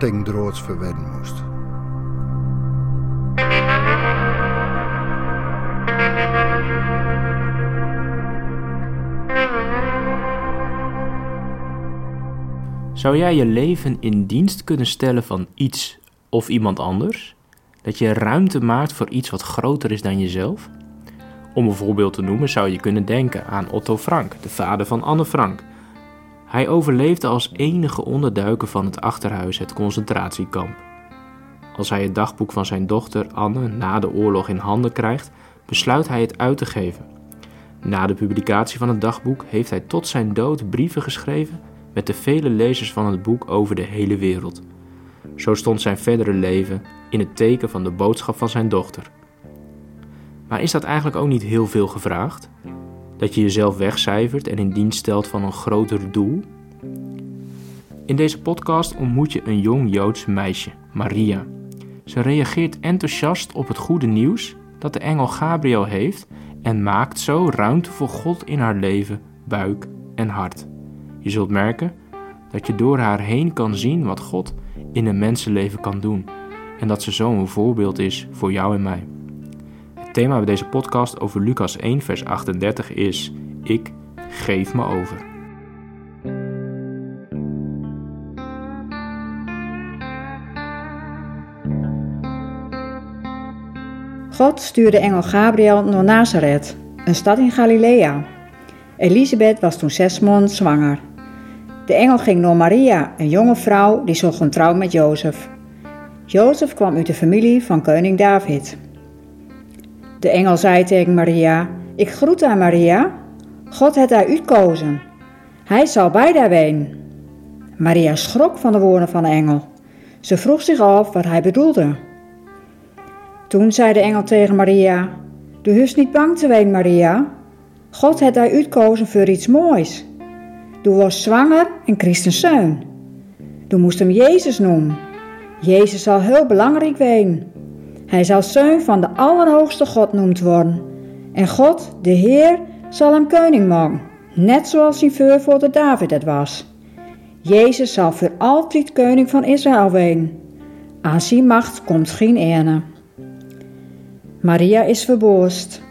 verwedden moest. Zou jij je leven in dienst kunnen stellen van iets of iemand anders? Dat je ruimte maakt voor iets wat groter is dan jezelf? Om een voorbeeld te noemen zou je kunnen denken aan Otto Frank, de vader van Anne Frank. Hij overleefde als enige onderduiker van het achterhuis het concentratiekamp. Als hij het dagboek van zijn dochter Anne na de oorlog in handen krijgt, besluit hij het uit te geven. Na de publicatie van het dagboek heeft hij tot zijn dood brieven geschreven met de vele lezers van het boek over de hele wereld. Zo stond zijn verdere leven in het teken van de boodschap van zijn dochter. Maar is dat eigenlijk ook niet heel veel gevraagd? Dat je jezelf wegcijfert en in dienst stelt van een groter doel? In deze podcast ontmoet je een jong Joods meisje, Maria. Ze reageert enthousiast op het goede nieuws dat de engel Gabriel heeft en maakt zo ruimte voor God in haar leven, buik en hart. Je zult merken dat je door haar heen kan zien wat God in een mensenleven kan doen en dat ze zo een voorbeeld is voor jou en mij. Thema bij deze podcast over Lucas 1, vers 38 is: Ik geef me over. God stuurde engel Gabriel naar Nazareth, een stad in Galilea. Elisabeth was toen zes maanden zwanger. De engel ging naar Maria, een jonge vrouw die zocht een trouw met Jozef. Jozef kwam uit de familie van koning David. De engel zei tegen Maria: Ik groet aan Maria. God heeft haar uitkozen. Hij zal bij daar ween. Maria schrok van de woorden van de engel. Ze vroeg zich af wat hij bedoelde. Toen zei de engel tegen Maria: Du hoeft niet bang te zijn, Maria. God heeft haar uitkozen voor iets moois. Du was zwanger en een zoon. Du moest hem Jezus noemen. Jezus zal heel belangrijk zijn. Hij zal zoon van de Allerhoogste God noemd worden. En God, de Heer, zal hem koning maken, net zoals voor de David het was. Jezus zal voor altijd koning van Israël zijn. Aan zijn macht komt geen ene. Maria is verboosd.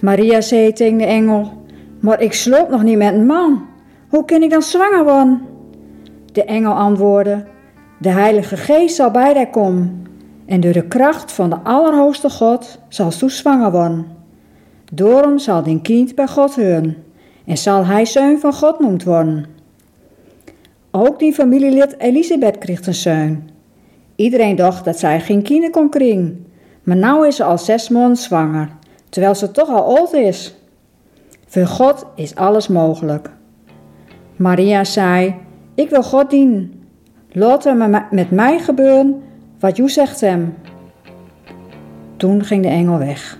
Maria zei tegen de engel: Maar ik sloop nog niet met een man. Hoe kan ik dan zwanger worden? De engel antwoordde: De Heilige Geest zal bij jou komen. En door de kracht van de Allerhoogste God zal u zwanger worden. Daarom zal din kind bij God horen. En zal hij zoon van God noemd worden. Ook die familielid Elisabeth kreeg een zoon. Iedereen dacht dat zij geen kinderen kon krijgen. Maar nu is ze al zes maanden zwanger, terwijl ze toch al oud is. Voor God is alles mogelijk. Maria zei: Ik wil God dienen. Laat er met mij gebeuren wat u zegt hem. Toen ging de engel weg.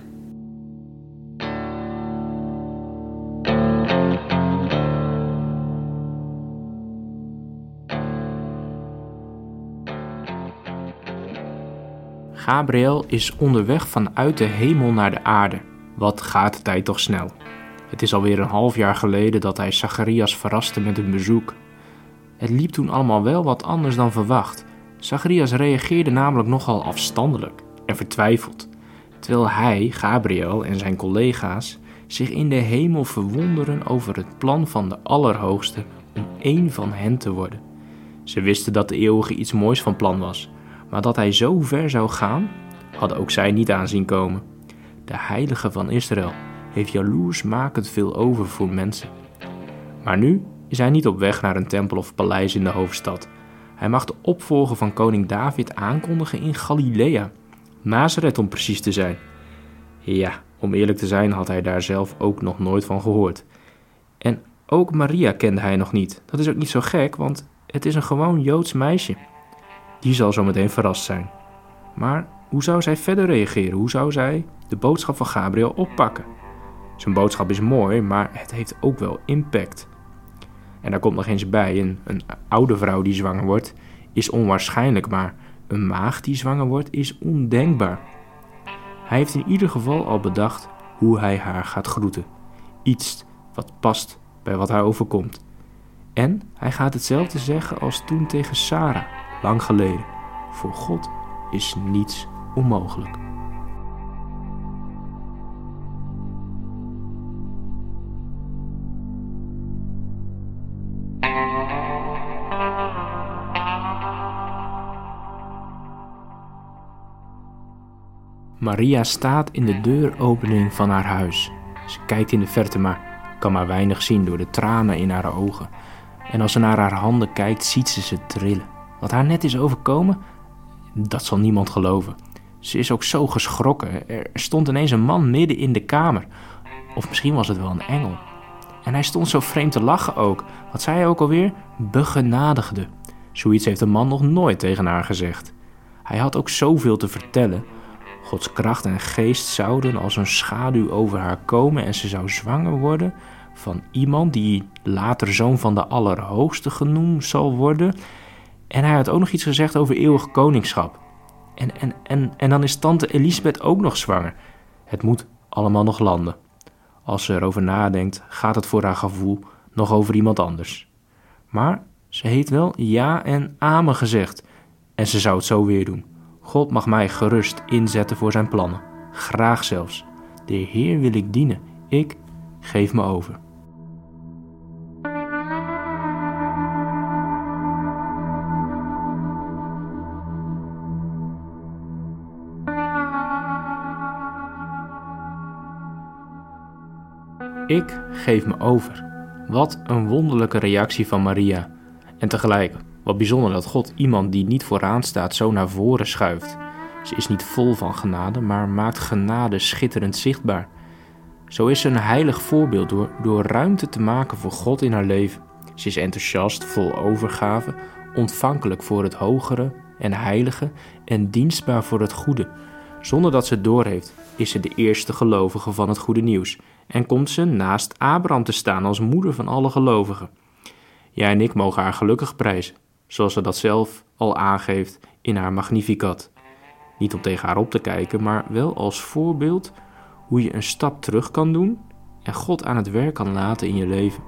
Gabriel is onderweg vanuit de hemel naar de aarde. Wat gaat de tijd toch snel? Het is alweer een half jaar geleden dat hij Zacharias verraste met een bezoek. Het liep toen allemaal wel wat anders dan verwacht. Zacharias reageerde namelijk nogal afstandelijk en vertwijfeld, terwijl hij, Gabriel en zijn collega's zich in de hemel verwonderen over het plan van de Allerhoogste om één van hen te worden. Ze wisten dat de eeuwige iets moois van plan was, maar dat hij zo ver zou gaan, hadden ook zij niet aanzien komen. De heilige van Israël heeft jaloersmakend veel over voor mensen. Maar nu is hij niet op weg naar een tempel of paleis in de hoofdstad. Hij mag de opvolger van koning David aankondigen in Galilea, Nazareth om precies te zijn. Ja, om eerlijk te zijn had hij daar zelf ook nog nooit van gehoord. En ook Maria kende hij nog niet. Dat is ook niet zo gek, want het is een gewoon Joods meisje. die zal zo meteen verrast zijn. Maar hoe zou zij verder reageren? Hoe zou zij de boodschap van Gabriel oppakken? Zijn boodschap is mooi, maar het heeft ook wel impact. En daar komt nog eens bij: een, een oude vrouw die zwanger wordt, is onwaarschijnlijk, maar een maagd die zwanger wordt, is ondenkbaar. Hij heeft in ieder geval al bedacht hoe hij haar gaat groeten. Iets wat past bij wat haar overkomt. En hij gaat hetzelfde zeggen als toen tegen Sarah, lang geleden. Voor God is niets onmogelijk. Maria staat in de deuropening van haar huis. Ze kijkt in de verte, maar kan maar weinig zien door de tranen in haar ogen. En als ze naar haar handen kijkt, ziet ze ze trillen. Wat haar net is overkomen, dat zal niemand geloven. Ze is ook zo geschrokken. Er stond ineens een man midden in de kamer. Of misschien was het wel een engel. En hij stond zo vreemd te lachen ook. Wat zei hij ook alweer? Begenadigde. Zoiets heeft een man nog nooit tegen haar gezegd. Hij had ook zoveel te vertellen. Gods kracht en geest zouden als een schaduw over haar komen en ze zou zwanger worden van iemand die later zoon van de Allerhoogste genoemd zal worden. En hij had ook nog iets gezegd over eeuwig koningschap. En, en, en, en dan is tante Elisabeth ook nog zwanger. Het moet allemaal nog landen. Als ze erover nadenkt, gaat het voor haar gevoel nog over iemand anders. Maar ze heeft wel ja en amen gezegd. En ze zou het zo weer doen. God mag mij gerust inzetten voor zijn plannen. Graag zelfs. De Heer wil ik dienen. Ik geef me over. Ik geef me over. Wat een wonderlijke reactie van Maria. En tegelijk, wat bijzonder dat God iemand die niet vooraan staat zo naar voren schuift. Ze is niet vol van genade, maar maakt genade schitterend zichtbaar. Zo is ze een heilig voorbeeld door, door ruimte te maken voor God in haar leven. Ze is enthousiast, vol overgave, ontvankelijk voor het hogere en heilige en dienstbaar voor het goede. Zonder dat ze het doorheeft, is ze de eerste gelovige van het goede nieuws en komt ze naast Abraham te staan als moeder van alle gelovigen. Jij en ik mogen haar gelukkig prijzen, zoals ze dat zelf al aangeeft in haar Magnificat. Niet om tegen haar op te kijken, maar wel als voorbeeld hoe je een stap terug kan doen en God aan het werk kan laten in je leven.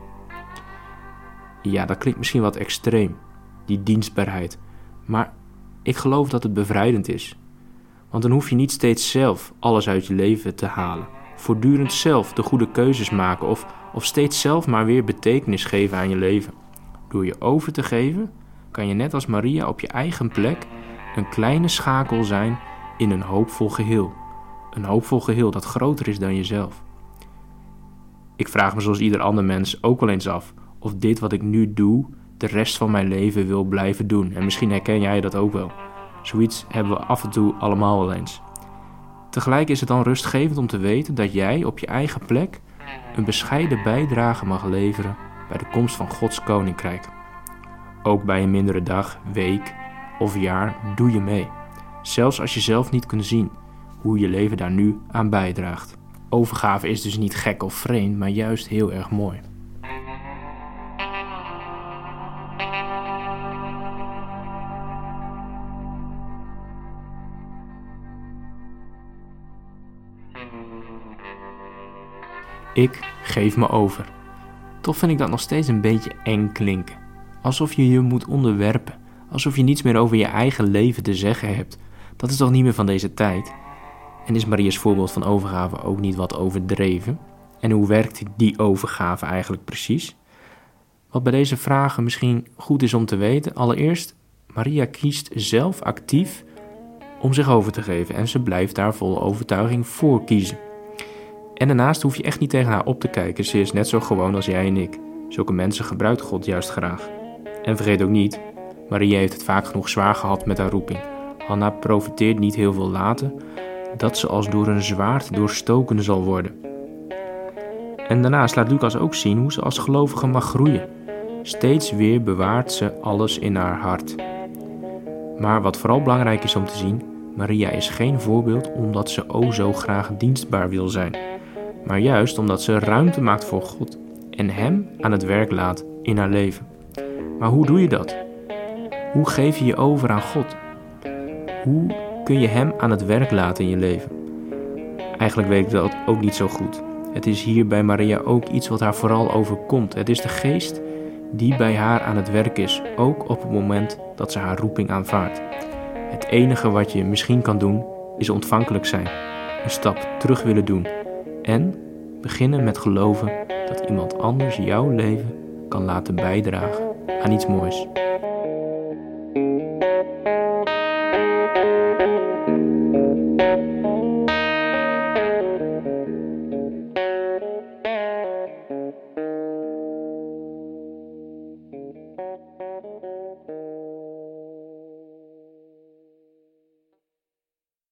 Ja, dat klinkt misschien wat extreem, die dienstbaarheid, maar ik geloof dat het bevrijdend is. Want dan hoef je niet steeds zelf alles uit je leven te halen voortdurend zelf de goede keuzes maken of, of steeds zelf maar weer betekenis geven aan je leven. Door je over te geven, kan je net als Maria op je eigen plek een kleine schakel zijn in een hoopvol geheel. Een hoopvol geheel dat groter is dan jezelf. Ik vraag me zoals ieder ander mens ook wel eens af of dit wat ik nu doe de rest van mijn leven wil blijven doen. En misschien herken jij dat ook wel. Zoiets hebben we af en toe allemaal wel eens. Tegelijk is het dan rustgevend om te weten dat jij op je eigen plek een bescheiden bijdrage mag leveren bij de komst van Gods koninkrijk. Ook bij een mindere dag, week of jaar doe je mee. Zelfs als je zelf niet kunt zien hoe je leven daar nu aan bijdraagt. Overgave is dus niet gek of vreemd, maar juist heel erg mooi. Ik geef me over. Toch vind ik dat nog steeds een beetje eng klinken. Alsof je je moet onderwerpen. Alsof je niets meer over je eigen leven te zeggen hebt. Dat is toch niet meer van deze tijd? En is Maria's voorbeeld van overgave ook niet wat overdreven? En hoe werkt die overgave eigenlijk precies? Wat bij deze vragen misschien goed is om te weten, allereerst, Maria kiest zelf actief om zich over te geven en ze blijft daar vol overtuiging voor kiezen. En daarnaast hoef je echt niet tegen haar op te kijken, ze is net zo gewoon als jij en ik. Zulke mensen gebruikt God juist graag. En vergeet ook niet, Maria heeft het vaak genoeg zwaar gehad met haar roeping. Hanna profiteert niet heel veel later dat ze als door een zwaard doorstoken zal worden. En daarnaast laat Lucas ook zien hoe ze als gelovige mag groeien. Steeds weer bewaart ze alles in haar hart. Maar wat vooral belangrijk is om te zien, Maria is geen voorbeeld omdat ze o zo graag dienstbaar wil zijn, maar juist omdat ze ruimte maakt voor God en Hem aan het werk laat in haar leven. Maar hoe doe je dat? Hoe geef je je over aan God? Hoe kun je Hem aan het werk laten in je leven? Eigenlijk weet ik dat ook niet zo goed. Het is hier bij Maria ook iets wat haar vooral overkomt. Het is de geest die bij haar aan het werk is, ook op het moment dat ze haar roeping aanvaardt. Het enige wat je misschien kan doen, is ontvankelijk zijn, een stap terug willen doen en beginnen met geloven dat iemand anders jouw leven kan laten bijdragen aan iets moois.